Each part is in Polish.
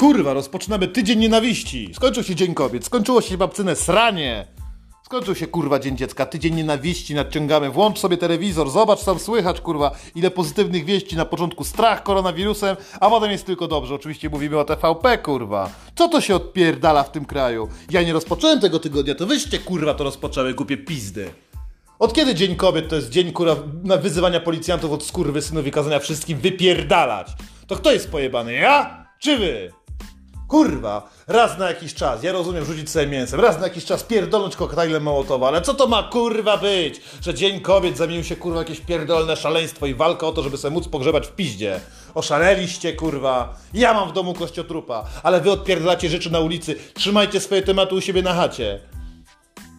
Kurwa, rozpoczynamy tydzień nienawiści. Skończył się Dzień Kobiet, skończyło się babcyne sranie. Skończył się kurwa Dzień Dziecka, tydzień nienawiści nadciągamy. Włącz sobie telewizor, zobacz tam słychać kurwa ile pozytywnych wieści. Na początku strach koronawirusem, a potem jest tylko dobrze. Oczywiście mówimy o TVP kurwa. Co to się odpierdala w tym kraju? Ja nie rozpocząłem tego tygodnia, to wyście kurwa to rozpoczęły, głupie pizdy. Od kiedy Dzień Kobiet to jest dzień kurwa na wyzywania policjantów od skurwysynów i kazania wszystkim wypierdalać? To kto jest pojebany, ja czy wy? Kurwa, raz na jakiś czas, ja rozumiem rzucić sobie mięsem, raz na jakiś czas pierdolnąć koktajlem Mołotowa, ale co to ma kurwa być? Że Dzień Kobiet zamienił się kurwa jakieś pierdolne szaleństwo i walka o to, żeby sobie móc pogrzebać w piździe. Oszaleliście kurwa, ja mam w domu kościotrupa, ale wy odpierdalacie rzeczy na ulicy, trzymajcie swoje tematy u siebie na chacie.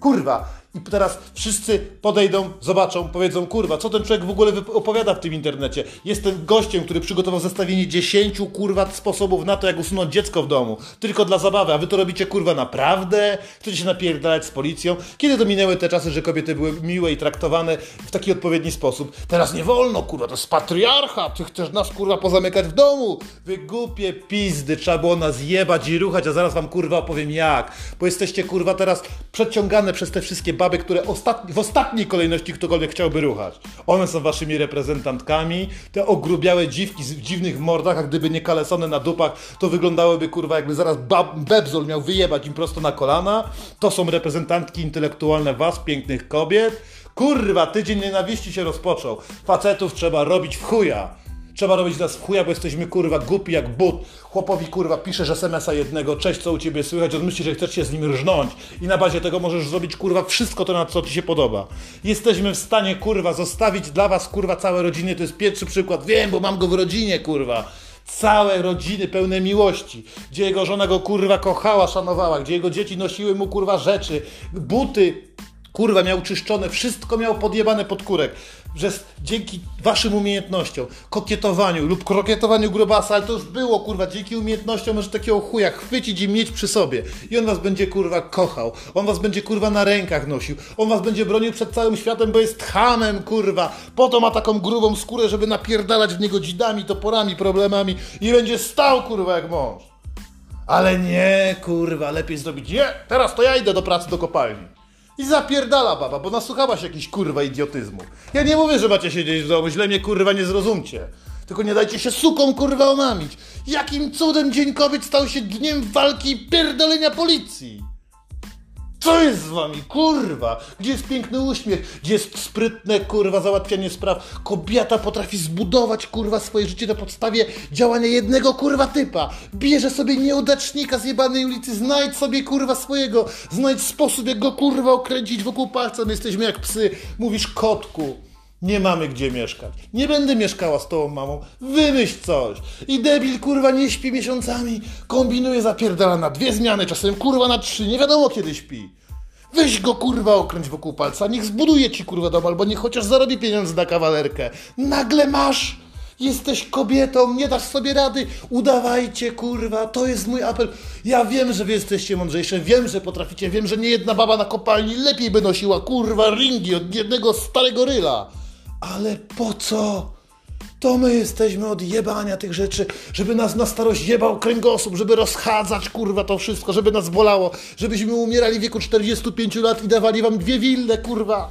Kurwa, i teraz wszyscy podejdą, zobaczą, powiedzą, kurwa, co ten człowiek w ogóle opowiada w tym internecie. Jestem gościem, który przygotował zestawienie 10 kurwa sposobów na to, jak usunąć dziecko w domu. Tylko dla zabawy, a wy to robicie kurwa naprawdę? Chcecie się napierdalać z policją? Kiedy to minęły te czasy, że kobiety były miłe i traktowane w taki odpowiedni sposób? Teraz nie wolno, kurwa, to jest patriarcha, ty chcesz nas kurwa pozamykać w domu. Wy głupie pizdy, trzeba było nas jebać i ruchać, a zaraz wam kurwa opowiem jak. Bo jesteście kurwa teraz przeciągane przez te wszystkie baby, które ostatni, w ostatniej kolejności ktokolwiek chciałby ruchać. One są waszymi reprezentantkami, te ogrubiałe dziwki w dziwnych mordach, a gdyby nie kalesone na dupach, to wyglądałyby kurwa jakby zaraz Bebzol miał wyjebać im prosto na kolana. To są reprezentantki intelektualne was, pięknych kobiet. Kurwa, tydzień nienawiści się rozpoczął. Facetów trzeba robić w chuja. Trzeba robić nas w chuja, bo jesteśmy kurwa głupi jak but. Chłopowi kurwa piszesz SMS-a jednego, cześć, co u ciebie słychać, on myśli, że chcesz się z nim rżnąć. I na bazie tego możesz zrobić kurwa wszystko to, na co ci się podoba. Jesteśmy w stanie kurwa zostawić dla was kurwa całe rodziny, to jest pierwszy przykład, wiem, bo mam go w rodzinie kurwa. Całe rodziny pełne miłości, gdzie jego żona go kurwa kochała, szanowała, gdzie jego dzieci nosiły mu kurwa rzeczy, buty, kurwa miał czyszczone, wszystko miał podjebane pod kurek że dzięki waszym umiejętnościom, kokietowaniu lub krokietowaniu grubasa, ale to już było, kurwa, dzięki umiejętnościom może takiego chuja chwycić i mieć przy sobie. I on was będzie, kurwa, kochał. On was będzie, kurwa, na rękach nosił. On was będzie bronił przed całym światem, bo jest hamem, kurwa. Po to ma taką grubą skórę, żeby napierdalać w niego dzidami, toporami, problemami i będzie stał, kurwa, jak mąż. Ale nie, kurwa, lepiej zrobić, nie, teraz to ja idę do pracy do kopalni. I zapierdala baba, bo nasłuchała się jakiś kurwa idiotyzmu. Ja nie mówię, że macie siedzieć w domu, źle mnie kurwa nie zrozumcie. Tylko nie dajcie się suką kurwa omamić. Jakim cudem Dzień Kobiet stał się dniem walki i pierdolenia policji? Co jest z wami, kurwa? Gdzie jest piękny uśmiech? Gdzie jest sprytne, kurwa, załatwianie spraw? Kobieta potrafi zbudować, kurwa, swoje życie na podstawie działania jednego, kurwa, typa. Bierze sobie nieudacznika z jebanej ulicy, znajdź sobie, kurwa, swojego. Znajdź sposób, jak go, kurwa, okręcić wokół palca. My jesteśmy jak psy. Mówisz kotku. Nie mamy gdzie mieszkać. Nie będę mieszkała z tą mamą. Wymyśl coś. I debil kurwa nie śpi miesiącami. Kombinuje zapierdala na dwie zmiany, czasem kurwa na trzy. Nie wiadomo kiedy śpi. Weź go kurwa okręć wokół palca. Niech zbuduje ci kurwa dom, albo niech chociaż zarobi pieniądze na kawalerkę. Nagle masz. Jesteś kobietą, nie dasz sobie rady. Udawajcie, kurwa, to jest mój apel. Ja wiem, że wy jesteście mądrzejsze, wiem, że potraficie, wiem, że nie jedna baba na kopalni lepiej by nosiła, kurwa, ringi od jednego starego ryla. Ale po co? To my jesteśmy od jebania tych rzeczy, żeby nas na starość jebał kręgosłup, żeby rozchadzać kurwa to wszystko, żeby nas bolało, żebyśmy umierali w wieku 45 lat i dawali wam dwie wille, kurwa.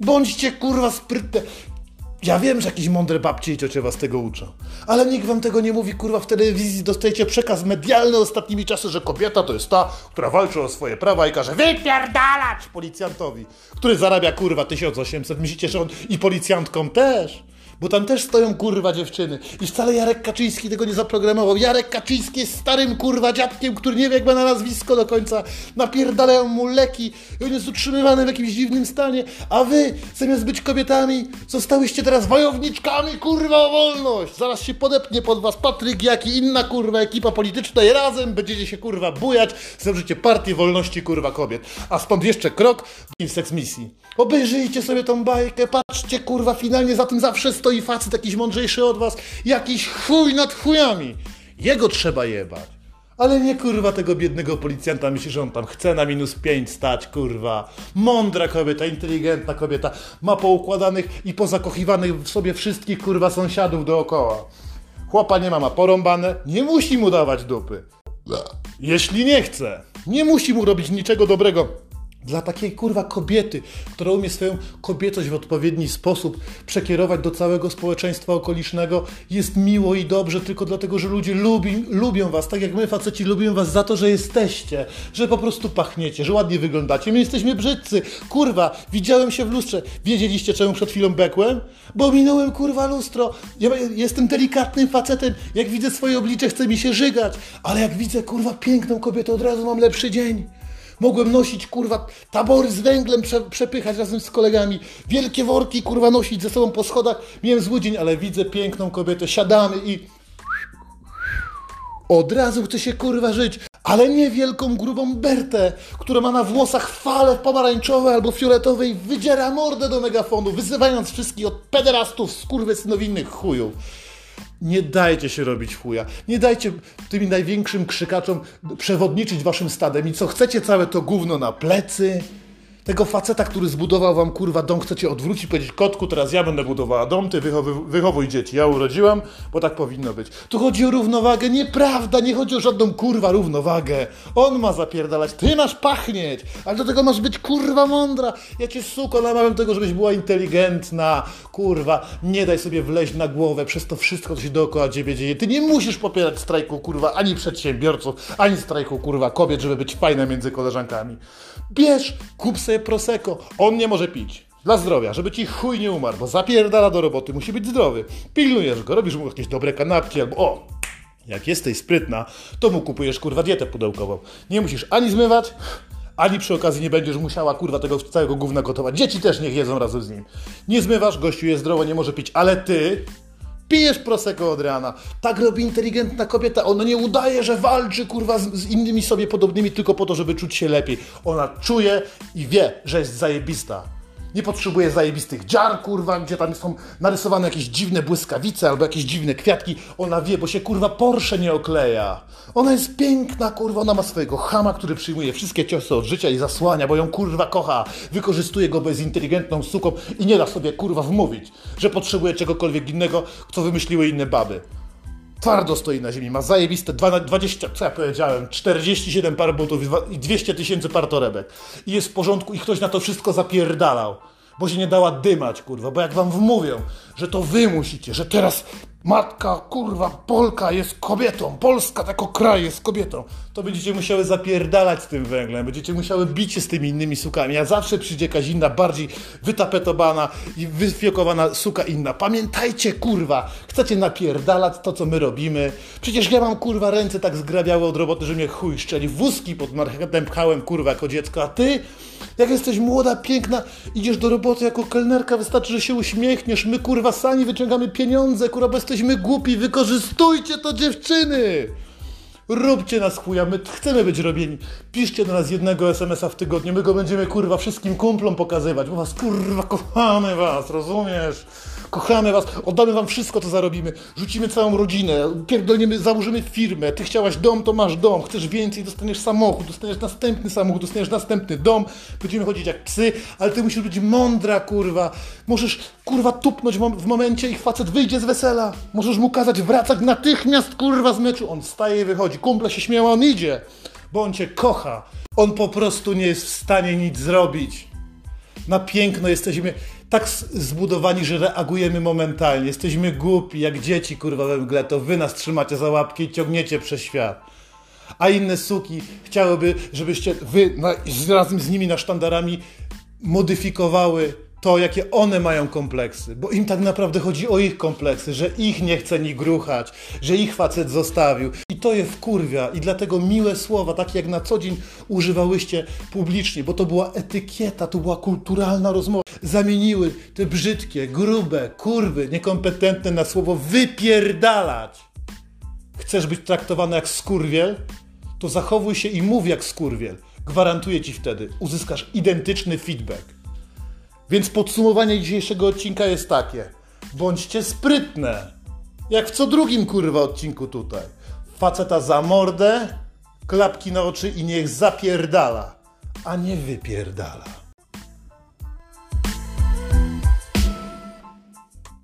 Bądźcie kurwa sprytne. Ja wiem, że jakieś mądre babcie i ciocie was tego uczą, ale nikt wam tego nie mówi, kurwa, w telewizji dostajecie przekaz medialny ostatnimi czasy, że kobieta to jest ta, która walczy o swoje prawa i każe wypierdalać policjantowi, który zarabia, kurwa, 1800. Myślicie, że on i policjantkom też? Bo tam też stoją kurwa dziewczyny. I wcale Jarek Kaczyński tego nie zaprogramował. Jarek Kaczyński jest starym kurwa dziadkiem, który nie wie jak ma na nazwisko do końca. Napierdalają mu leki i on jest utrzymywany w jakimś dziwnym stanie. A wy, zamiast być kobietami, zostałyście teraz wojowniczkami kurwa o wolność. Zaraz się podepnie pod was Patryk, jak i inna kurwa ekipa polityczna i razem będziecie się kurwa bujać. Założycie partię wolności kurwa kobiet. A stąd jeszcze krok w seks misji. Obejrzyjcie sobie tą bajkę, patrzcie kurwa, finalnie za tym zawsze stoi facet jakiś mądrzejszy od was, jakiś chuj nad chujami. Jego trzeba jebać. Ale nie kurwa tego biednego policjanta myśli, że on tam chce na minus pięć stać, kurwa. Mądra kobieta, inteligentna kobieta, ma poukładanych i pozakochiwanych w sobie wszystkich kurwa sąsiadów dookoła. Chłopa nie ma, ma porąbane, nie musi mu dawać dupy. Jeśli nie chce, nie musi mu robić niczego dobrego. Dla takiej kurwa kobiety, która umie swoją kobiecość w odpowiedni sposób przekierować do całego społeczeństwa okolicznego, jest miło i dobrze tylko dlatego, że ludzie lubi, lubią was, tak jak my faceci lubimy was za to, że jesteście, że po prostu pachniecie, że ładnie wyglądacie. My jesteśmy brzydcy. Kurwa, widziałem się w lustrze. Wiedzieliście, czemu przed chwilą bekłem? Bo minąłem kurwa lustro. Ja jestem delikatnym facetem. Jak widzę swoje oblicze, chce mi się żygać. Ale jak widzę kurwa piękną kobietę, od razu mam lepszy dzień. Mogłem nosić, kurwa, tabory z węglem prze, przepychać razem z kolegami. Wielkie worki, kurwa, nosić ze sobą po schodach. Miałem zły dzień, ale widzę piękną kobietę, siadamy i... Od razu chce się, kurwa, żyć. Ale nie wielką, grubą Bertę, która ma na włosach fale pomarańczowe albo fioletowe i wydziera mordę do megafonu, wyzywając wszystkich od pederastów, skurwysynowinnych chujów. Nie dajcie się robić chuja. Nie dajcie tymi największym krzykaczom przewodniczyć waszym stadem. I co chcecie całe to gówno na plecy? Tego faceta, który zbudował wam kurwa dom, chcecie odwrócić, powiedzieć kotku, teraz ja będę budowała dom, ty wychowuj, wychowuj dzieci. Ja urodziłam, bo tak powinno być. Tu chodzi o równowagę, nieprawda, nie chodzi o żadną kurwa równowagę. On ma zapierdalać, ty masz pachnieć, ale do tego masz być kurwa mądra. Ja cię suko namawiam tego, żebyś była inteligentna, kurwa. Nie daj sobie wleźć na głowę przez to wszystko, co się dookoła ciebie dzieje. Ty nie musisz popierać strajku kurwa ani przedsiębiorców, ani strajku kurwa kobiet, żeby być fajna między koleżankami. Bierz, kup sobie Prosecco. On nie może pić. Dla zdrowia, żeby ci chuj nie umarł, bo zapierdala do roboty, musi być zdrowy. Pilnujesz go, robisz mu jakieś dobre kanapki albo o, jak jesteś sprytna, to mu kupujesz kurwa dietę pudełkową. Nie musisz ani zmywać, ani przy okazji nie będziesz musiała kurwa tego całego gówna gotować. Dzieci też niech jedzą razem z nim. Nie zmywasz, gościu jest zdrowo, nie może pić, ale ty pijesz prosecco od rana. Tak robi inteligentna kobieta. Ona nie udaje, że walczy kurwa z, z, innymi sobie podobnymi tylko po to, żeby czuć się lepiej. Ona czuje i wie, że jest zajebista. Nie potrzebuje zajebistych dziar, kurwa, gdzie tam są narysowane jakieś dziwne błyskawice albo jakieś dziwne kwiatki. Ona wie, bo się kurwa Porsche nie okleja. Ona jest piękna, kurwa, ona ma swojego chama, który przyjmuje wszystkie ciosy od życia i zasłania, bo ją kurwa kocha. Wykorzystuje go bez inteligentną suką i nie da sobie kurwa wmówić, że potrzebuje czegokolwiek innego, co wymyśliły inne baby. Twardo stoi na ziemi, ma zajebiste 20, co ja powiedziałem, 47 par butów i 200 tysięcy par torebek. I jest w porządku i ktoś na to wszystko zapierdalał. Bo się nie dała dymać, kurwa, bo jak wam wmówią, że to wy musicie, że teraz matka, kurwa, Polka jest kobietą, Polska jako kraj jest kobietą, to będziecie musiały zapierdalać z tym węglem, będziecie musiały bić się z tymi innymi sukami, a zawsze przyjdzie jakaś inna, bardziej wytapetowana i wyfiokowana suka inna. Pamiętajcie, kurwa, chcecie napierdalać to, co my robimy. Przecież ja mam, kurwa, ręce tak zgrabiały od roboty, że mnie chuj szczeli. Wózki pod marchetem pchałem, kurwa, jako dziecko, a ty, jak jesteś młoda, piękna, idziesz do roboty jako kelnerka, wystarczy, że się uśmiechniesz, my, kurwa, sami wyciągamy pieniądze, kurwa, bez jesteśmy głupi, wykorzystujcie to dziewczyny! Róbcie nas chuja, my chcemy być robieni. Piszcie do nas jednego SMS-a w tygodniu, my go będziemy kurwa wszystkim kumplom pokazywać, bo was kurwa kochamy was, rozumiesz? Kochamy was, oddamy wam wszystko, co zarobimy, rzucimy całą rodzinę, pierdolniemy, założymy firmę, ty chciałaś dom, to masz dom, chcesz więcej, dostaniesz samochód, dostaniesz następny samochód, dostaniesz następny dom, będziemy chodzić jak psy, ale ty musisz być mądra, kurwa, możesz, kurwa, tupnąć w momencie i facet wyjdzie z wesela, możesz mu kazać wracać natychmiast, kurwa, z meczu, on wstaje i wychodzi, kumple się śmieją, on idzie, bo on cię kocha, on po prostu nie jest w stanie nic zrobić. Na piękno jesteśmy tak zbudowani, że reagujemy momentalnie. Jesteśmy głupi, jak dzieci kurwa we mgle, to wy nas trzymacie za łapki i ciągniecie przez świat. A inne suki chciałyby, żebyście wy na, razem z nimi na sztandarami modyfikowały to, jakie one mają kompleksy, bo im tak naprawdę chodzi o ich kompleksy, że ich nie chce ni gruchać, że ich facet zostawił. I to je wkurwia i dlatego miłe słowa, takie jak na co dzień używałyście publicznie, bo to była etykieta, to była kulturalna rozmowa, zamieniły te brzydkie, grube, kurwy, niekompetentne na słowo wypierdalać. Chcesz być traktowany jak skurwiel? To zachowuj się i mów jak skurwiel. Gwarantuję ci wtedy, uzyskasz identyczny feedback. Więc podsumowanie dzisiejszego odcinka jest takie. Bądźcie sprytne. Jak w co drugim kurwa odcinku tutaj. Faceta za mordę, klapki na oczy i niech zapierdala, a nie wypierdala.